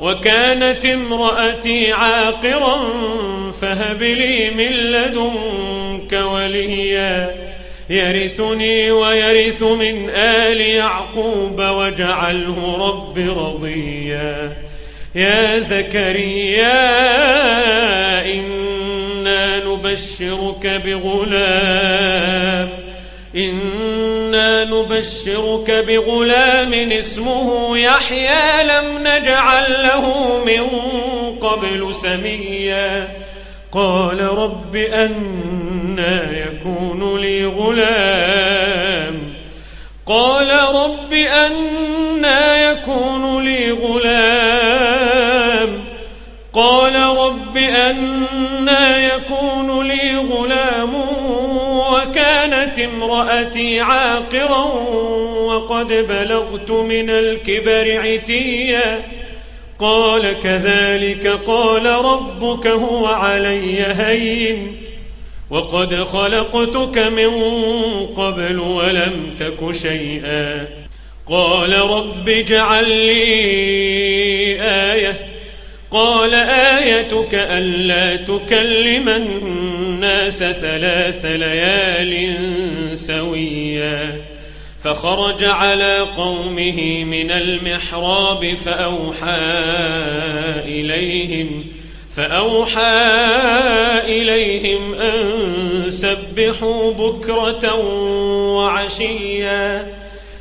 وكانت امرأتي عاقرا فهب لي من لدنك وليا. يرثني ويرث من آل يعقوب واجعله رب رضيا. يا زكريا إنا نبشرك بغلام. إنا نبشرك بغلام اسمه يحيى لم نجعل له من قبل سميا. قال رب أنا يكون لي غلام. قال رب أنا يكون لي غلام. قال رب أنا يكون لي وكانت امرأتي عاقرا وقد بلغت من الكبر عتيا. قال كذلك قال ربك هو علي هين. وقد خلقتك من قبل ولم تك شيئا. قال رب اجعل لي آية. قال آيتك ألا تكلم الناس ثلاث ليال سويا. فخرج على قومه من المحراب فأوحى إليهم فأوحى إليهم أن سبحوا بكرة وعشيا.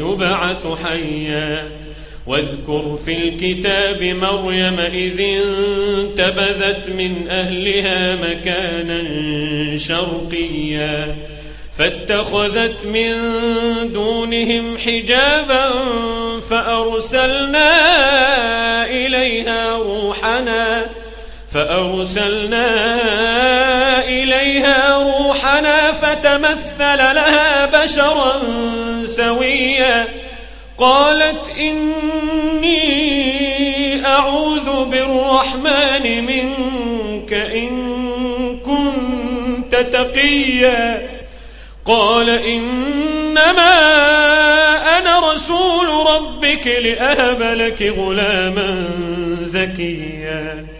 يبعث حيا. واذكر في الكتاب مريم إذ انتبذت من أهلها مكانا شرقيا. فاتخذت من دونهم حجابا فأرسلنا إليها روحنا فأرسلنا إليها روحنا فتمثل لها بشرا سويا. قالت إني أعوذ بالرحمن منك إن كنت تقيا. قال إنما أنا رسول ربك لأهب لك غلاما زكيا.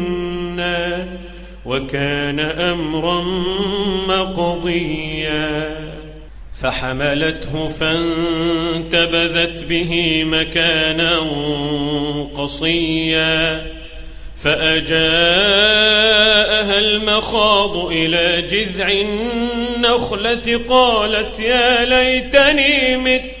وكان أمرا مقضيا فحملته فانتبذت به مكانا قصيا فأجاءها المخاض إلى جذع النخلة قالت يا ليتني مت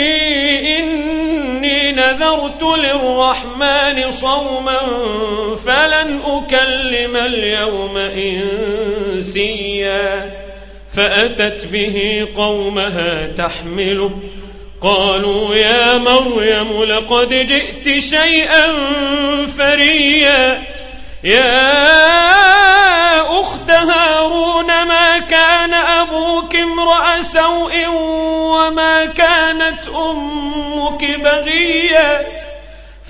نذرت للرحمن صوما فلن أكلم اليوم إنسيا فأتت به قومها تحمله قالوا يا مريم لقد جئت شيئا فريا يا أخت هارون ما كان أبوك امرأ سوء وما كانت أمك بغيا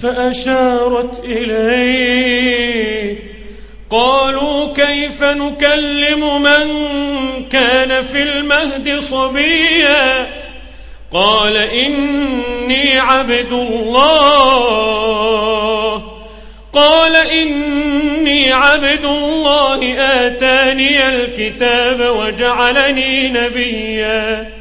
فأشارت إليه. قالوا كيف نكلم من كان في المهد صبيا؟ قال إني عبد الله. قال إني عبد الله آتاني الكتاب وجعلني نبيا.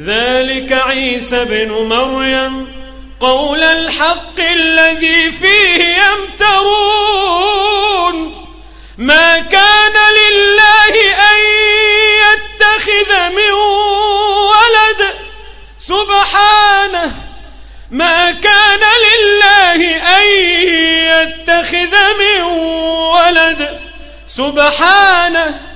ذلك عيسى بن مريم قول الحق الذي فيه يمترون. ما كان لله أن يتخذ من ولد. سبحانه. ما كان لله أن يتخذ من ولد. سبحانه.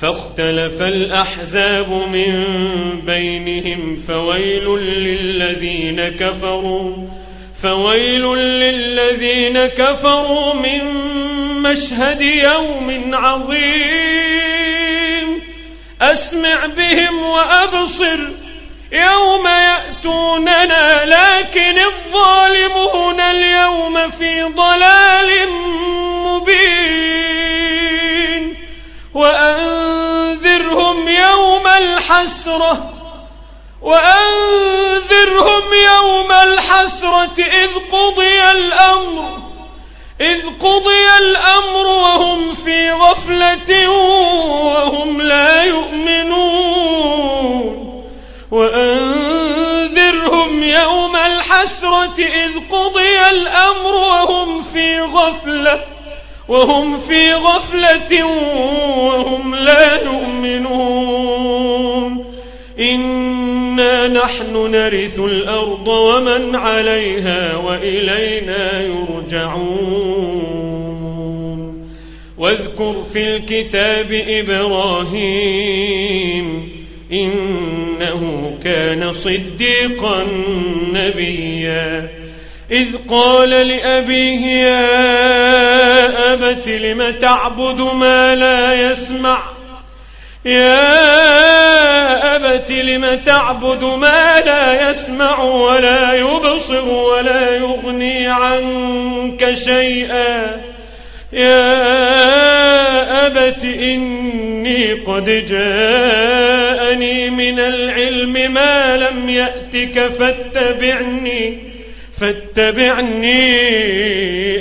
فاختلف الأحزاب من بينهم فويل للذين كفروا فويل للذين كفروا من مشهد يوم عظيم. أسمع بهم وأبصر يوم يأتوننا لكن الظالمون اليوم في ضلال الحسرة وأنذرهم يوم الحسرة إذ قضي الأمر إذ قضي الأمر وهم في غفلة وهم لا يؤمنون. وأنذرهم يوم الحسرة إذ قضي الأمر وهم في غفلة وهم في غفلة وهم لا يؤمنون. إنا نحن نرث الأرض ومن عليها وإلينا يرجعون. واذكر في الكتاب إبراهيم إنه كان صديقا نبيا. إذ قال لأبيه يا أبت لم تعبد ما لا يسمع؟ يا أبت لم تعبد ما لا يسمع ولا يبصر ولا يغني عنك شيئا. يا أبت إني قد جاءني من العلم ما لم يأتك فاتبعني فاتبعني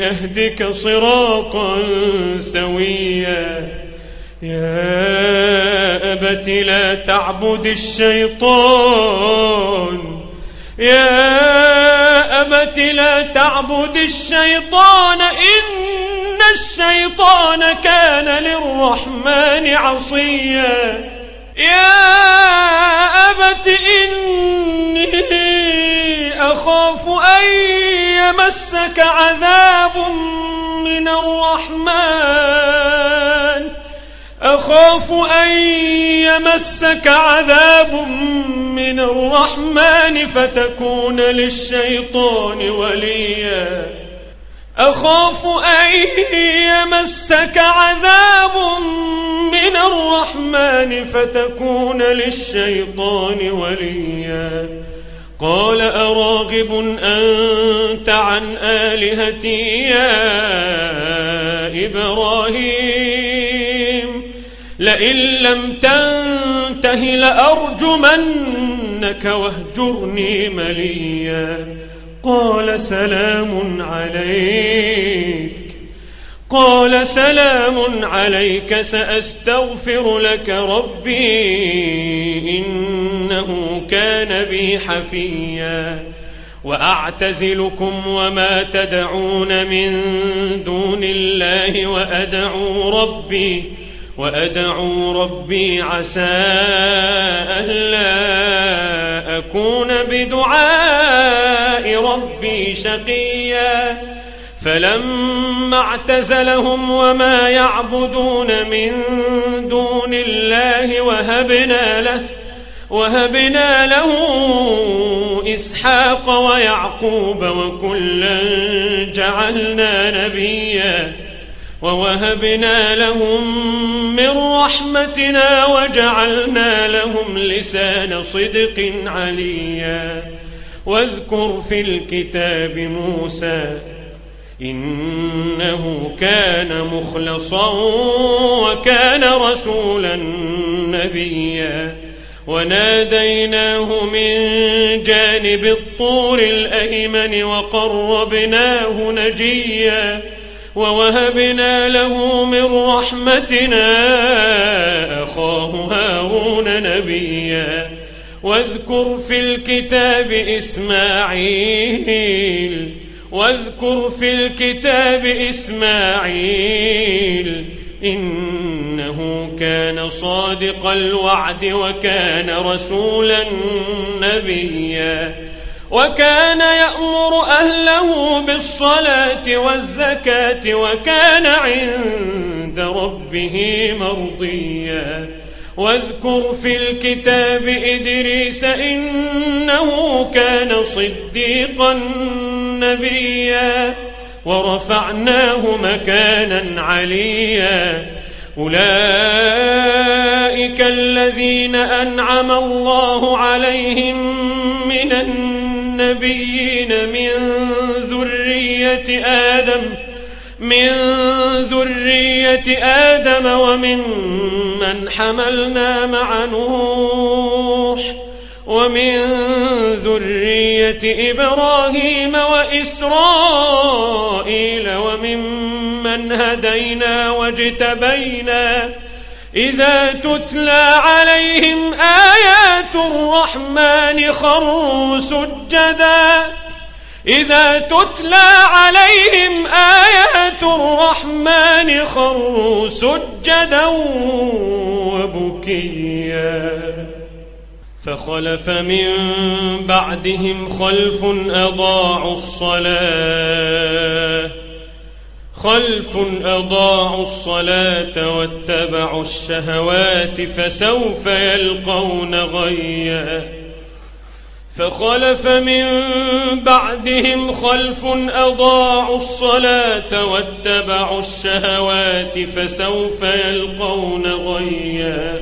أهدك صراطا سويا. يا أبت لا تعبد الشيطان. يا أبت لا تعبد الشيطان. إن الشيطان كان للرحمن عصيا. يا أبت إني أخاف أن يمسك عذاب من الرحمن. أخاف أن يمسك عذاب من الرحمن فتكون للشيطان وليا. أخاف أن يمسك عذاب من الرحمن فتكون للشيطان وليا. قال أراغب أنت عن آلهتي يا لئن لم تنته لأرجمنك واهجرني مليا. قال سلام عليك. قال سلام عليك سأستغفر لك ربي إنه كان بي حفيا. وأعتزلكم وما تدعون من دون الله وأدعو ربي وأدعو ربي عسى ألا أكون بدعاء ربي شقيا. فلما اعتزلهم وما يعبدون من دون الله وهبنا له وهبنا له إسحاق ويعقوب وكلا جعلنا نبيا. ووهبنا لهم من رحمتنا وجعلنا لهم لسان صدق عليا. واذكر في الكتاب موسى إنه كان مخلصا وكان رسولا نبيا. وناديناه من جانب الطور الأيمن وقربناه نجيا. ووهبنا له من رحمتنا أخاه هارون نبيا. واذكر في الكتاب إسماعيل واذكر في الكتاب إسماعيل إنه كان صادق الوعد وكان رسولا نبيا. وكان يأمر أهله بالصلاة والزكاة وكان عند ربه مرضيا. واذكر في الكتاب إدريس إنه كان صديقا نبيا. ورفعناه مكانا عليا. أولئك الذين أنعم الله عليهم من النبيين من ذرية آدم من ذرية آدم ومن من حملنا مع نوح ومن ذرية إبراهيم وإسرائيل وممن هدينا واجتبينا إذا تتلى عليهم آيات الرحمن خروا سجدا إذا تتلى عليهم آيات الرحمن خروا سجدا وبكيا. فخلف من بعدهم خلف أضاعوا الصلاة. خلف أضاعوا الصلاة واتبعوا الشهوات فسوف يلقون غيا. فخلف من بعدهم خلف أضاعوا الصلاة واتبعوا الشهوات فسوف يلقون غيا.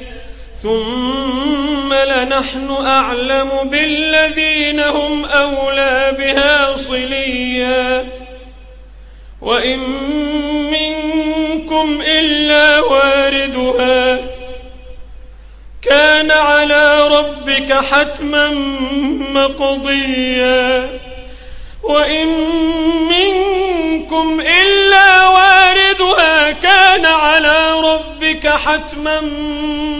ثم لنحن أعلم بالذين هم أولى بها صليا. وإن منكم إلا واردها. كان على ربك حتما مقضيا. وإن منكم إلا حتما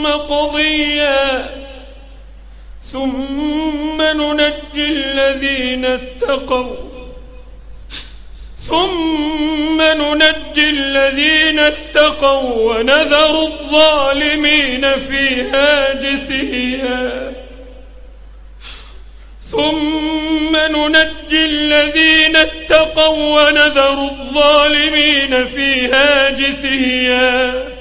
مقضيا. ثم ننجي الذين اتقوا. ثم ننجي الذين اتقوا ونذر الظالمين فيها جثيا. ثم ننجي الذين اتقوا ونذر الظالمين فيها جثيا.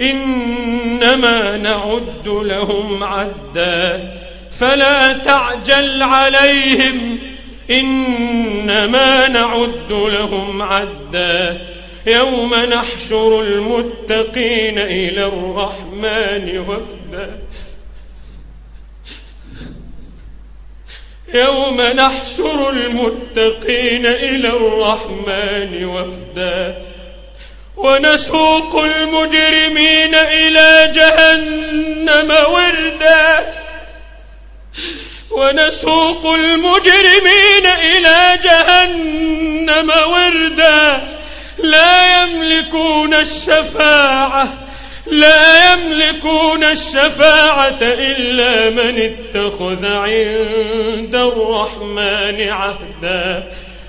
إنما نعد لهم عدا فلا تعجل عليهم إنما نعد لهم عدا يوم نحشر المتقين إلى الرحمن وفدا يوم نحشر المتقين إلى الرحمن وفدا ونسوق المجرمين إلى جهنم وردا. ونسوق المجرمين إلى جهنم وردا. لا يملكون الشفاعة لا يملكون الشفاعة إلا من اتخذ عند الرحمن عهدا.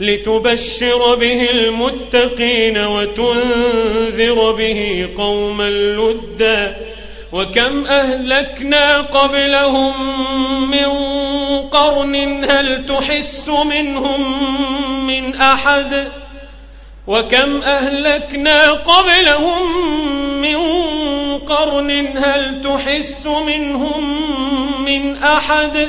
لتبشر به المتقين وتنذر به قوما لدا وكم أهلكنا قبلهم من قرن هل تحس منهم من أحد وكم أهلكنا قبلهم من قرن هل تحس منهم من أحد